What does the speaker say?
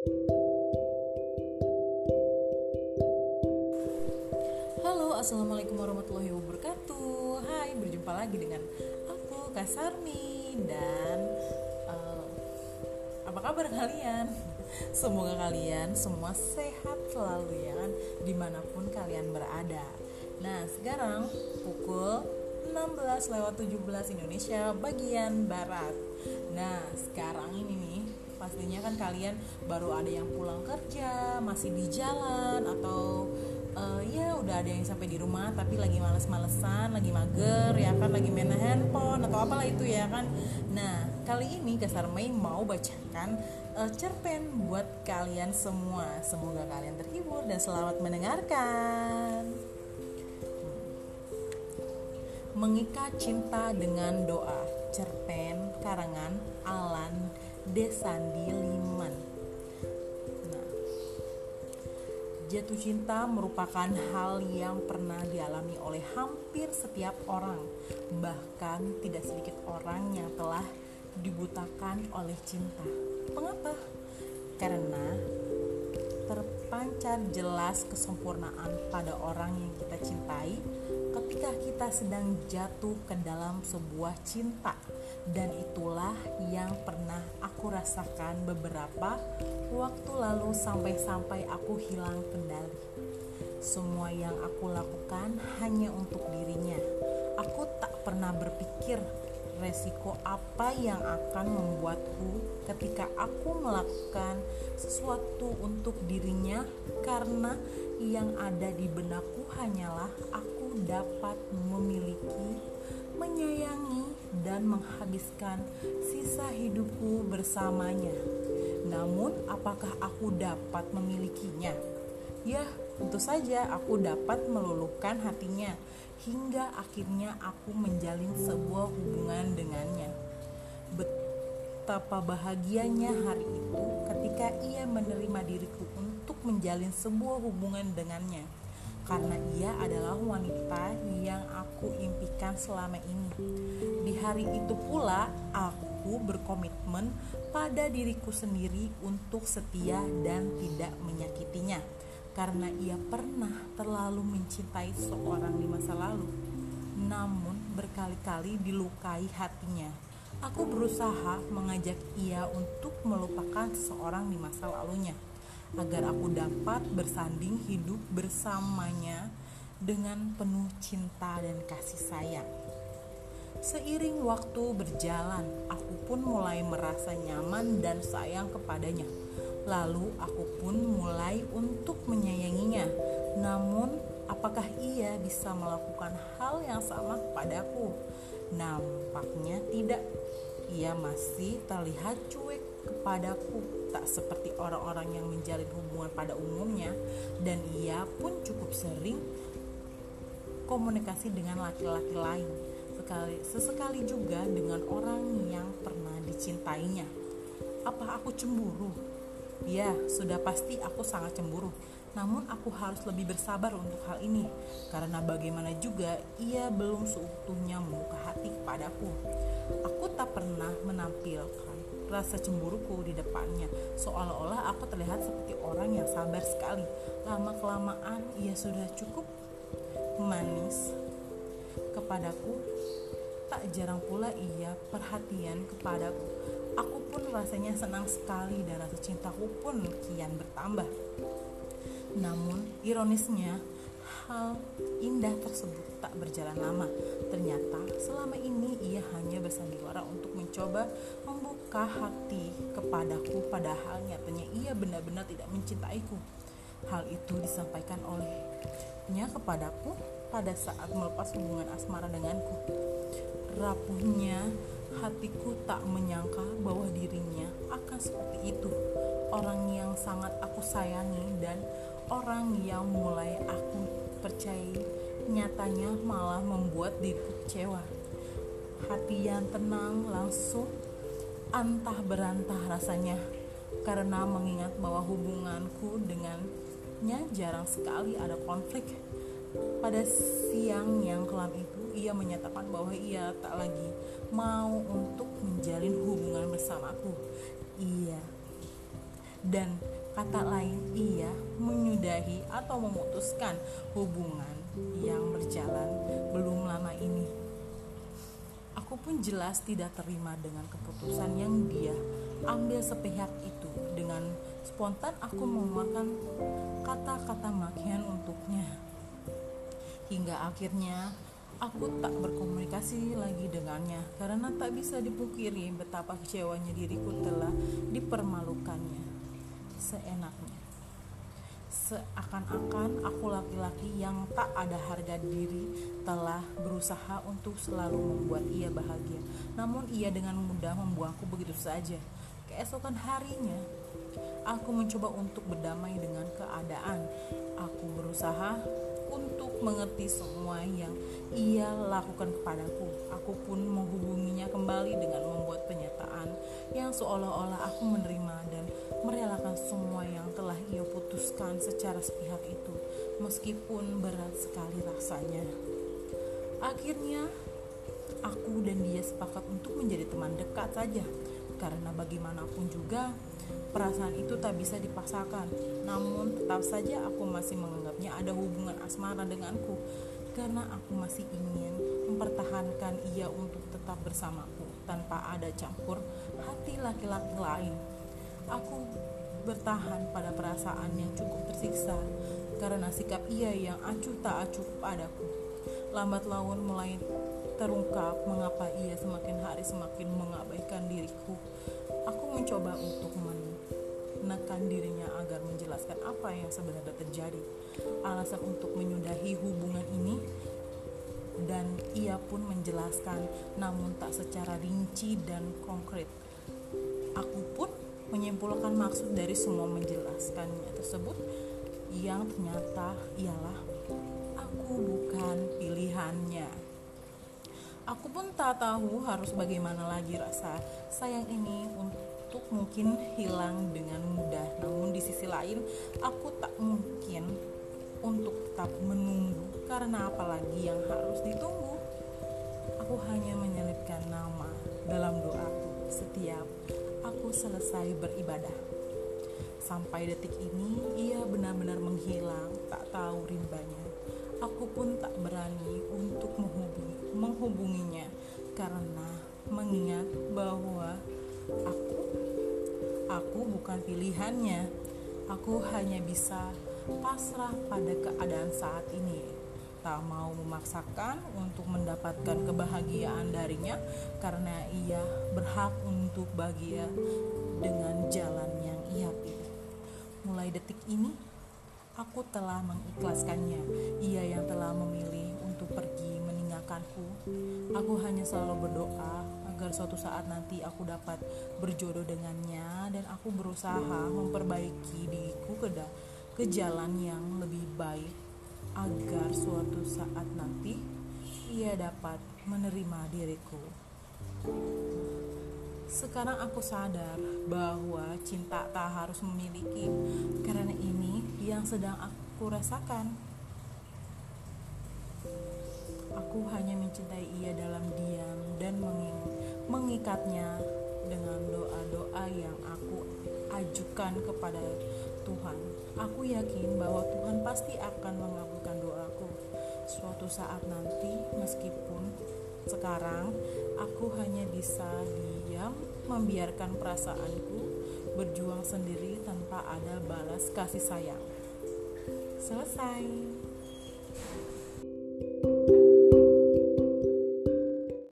Halo, assalamualaikum warahmatullahi wabarakatuh. Hai, berjumpa lagi dengan aku Kasarmi dan uh, apa kabar kalian? Semoga kalian semua sehat selalu ya kan, di mana pun kalian berada. Nah, sekarang pukul 16 lewat 17 Indonesia bagian barat. Nah, sekarang ini nih pastinya kan kalian baru ada yang pulang kerja, masih di jalan atau uh, ya udah ada yang sampai di rumah tapi lagi males-malesan, lagi mager ya kan lagi main handphone atau apalah itu ya kan. Nah, kali ini Gasar Mei mau bacakan uh, cerpen buat kalian semua. Semoga kalian terhibur dan selamat mendengarkan. Mengikat cinta dengan doa Cerpen karangan Desandi Liman. Nah, Jatuh cinta merupakan hal yang pernah dialami oleh hampir setiap orang. Bahkan tidak sedikit orang yang telah dibutakan oleh cinta. Mengapa? Karena terpancar jelas kesempurnaan pada orang yang kita cintai ketika kita sedang jatuh ke dalam sebuah cinta dan itulah yang pernah aku rasakan beberapa waktu lalu sampai-sampai aku hilang kendali. Semua yang aku lakukan hanya untuk dirinya. Aku tak pernah berpikir resiko apa yang akan membuatku ketika aku melakukan sesuatu untuk dirinya karena yang ada di benakku hanyalah aku dapat memiliki, menyayangi, dan menghabiskan sisa hidupku bersamanya. Namun, apakah aku dapat memilikinya? Ya, tentu saja aku dapat meluluhkan hatinya hingga akhirnya aku menjalin sebuah hubungan dengannya. Betapa bahagianya hari itu ketika ia menerima diriku untuk menjalin sebuah hubungan dengannya. Karena ia adalah wanita yang aku impikan selama ini. Di hari itu pula aku berkomitmen pada diriku sendiri untuk setia dan tidak menyakitinya karena ia pernah terlalu mencintai seorang di masa lalu, namun berkali-kali dilukai hatinya. Aku berusaha mengajak ia untuk melupakan seseorang di masa lalunya, agar aku dapat bersanding hidup bersamanya dengan penuh cinta dan kasih sayang. Seiring waktu berjalan, aku pun mulai merasa nyaman dan sayang kepadanya Lalu aku pun mulai untuk menyayanginya. Namun, apakah ia bisa melakukan hal yang sama kepadaku? Nampaknya tidak. Ia masih terlihat cuek kepadaku, tak seperti orang-orang yang menjalin hubungan pada umumnya, dan ia pun cukup sering komunikasi dengan laki-laki lain. Sekali, sesekali juga dengan orang yang pernah dicintainya. Apa aku cemburu? Ya, sudah pasti aku sangat cemburu. Namun aku harus lebih bersabar untuk hal ini karena bagaimana juga ia belum seutuhnya membuka hati kepadaku. Aku tak pernah menampilkan rasa cemburuku di depannya seolah-olah aku terlihat seperti orang yang sabar sekali. Lama kelamaan ia sudah cukup manis kepadaku. Tak jarang pula ia perhatian kepadaku Aku pun rasanya senang sekali dan rasa cintaku pun kian bertambah. Namun, ironisnya, hal indah tersebut tak berjalan lama. Ternyata, selama ini ia hanya bersandiwara untuk mencoba membuka hati kepadaku, padahal nyatanya ia benar-benar tidak mencintaiku. Hal itu disampaikan olehnya kepadaku pada saat melepas hubungan asmara denganku. Rapuhnya hatiku tak menyangka bahwa dirinya akan seperti itu. Orang yang sangat aku sayangi dan orang yang mulai aku percayai nyatanya malah membuat diriku kecewa. Hati yang tenang langsung antah berantah rasanya karena mengingat bahwa hubunganku dengannya jarang sekali ada konflik. Pada siang yang kelam itu, ia menyatakan bahwa ia tak lagi mau untuk menjalin hubungan bersamaku. Ia dan kata lain ia menyudahi atau memutuskan hubungan yang berjalan belum lama ini. Aku pun jelas tidak terima dengan keputusan yang dia ambil sepihak itu. Dengan spontan aku mengeluarkan kata-kata makian untuknya. Hingga akhirnya aku tak berkomunikasi lagi dengannya karena tak bisa dipungkiri betapa kecewanya diriku telah dipermalukannya seenaknya. Seakan-akan aku laki-laki yang tak ada harga diri telah berusaha untuk selalu membuat ia bahagia. Namun ia dengan mudah membuangku begitu saja. Keesokan harinya, aku mencoba untuk berdamai dengan keadaan. Aku berusaha untuk mengerti semua yang ia lakukan kepadaku. Aku pun menghubunginya kembali dengan membuat pernyataan yang seolah-olah aku menerima dan merelakan semua yang telah ia putuskan secara sepihak itu, meskipun berat sekali rasanya. Akhirnya, aku dan dia sepakat untuk menjadi teman dekat saja, karena bagaimanapun juga perasaan itu tak bisa dipaksakan. Namun, tetap saja aku masih menganggapnya ada hubungan asmara denganku, karena aku masih ingin mempertahankan ia untuk tetap bersamaku tanpa ada campur hati laki-laki lain Aku bertahan pada perasaan yang cukup tersiksa karena sikap ia yang acuh tak acuh padaku. Lambat laun mulai terungkap mengapa ia semakin hari semakin mengabaikan diriku. Aku mencoba untuk menekan dirinya agar menjelaskan apa yang sebenarnya terjadi. Alasan untuk menyudahi hubungan ini dan ia pun menjelaskan namun tak secara rinci dan konkret. Aku pun menyimpulkan maksud dari semua menjelaskannya tersebut yang ternyata ialah aku bukan pilihannya. Aku pun tak tahu harus bagaimana lagi rasa sayang ini untuk mungkin hilang dengan mudah. Namun di sisi lain, aku tak mungkin untuk tetap menunggu karena apalagi yang harus ditunggu. Aku hanya menyelipkan nama dalam doaku setiap aku selesai beribadah. Sampai detik ini, ia benar-benar menghilang, tak tahu rimbanya. Aku pun tak berani untuk menghubungi, menghubunginya karena mengingat bahwa aku aku bukan pilihannya. Aku hanya bisa pasrah pada keadaan saat ini tak mau memaksakan untuk mendapatkan kebahagiaan darinya karena ia berhak untuk bahagia dengan jalan yang ia pilih. Mulai detik ini, aku telah mengikhlaskannya. Ia yang telah memilih untuk pergi meninggalkanku. Aku hanya selalu berdoa agar suatu saat nanti aku dapat berjodoh dengannya dan aku berusaha memperbaiki diriku ke, ke jalan yang lebih baik agar suatu saat nanti ia dapat menerima diriku. Sekarang aku sadar bahwa cinta tak harus memiliki, karena ini yang sedang aku rasakan. Aku hanya mencintai ia dalam diam dan mengikatnya dengan doa-doa yang aku ajukan kepada Tuhan. Aku yakin bahwa Tuhan pasti akan mengabulkan doaku suatu saat nanti meskipun sekarang aku hanya bisa diam membiarkan perasaanku berjuang sendiri tanpa ada balas kasih sayang. Selesai.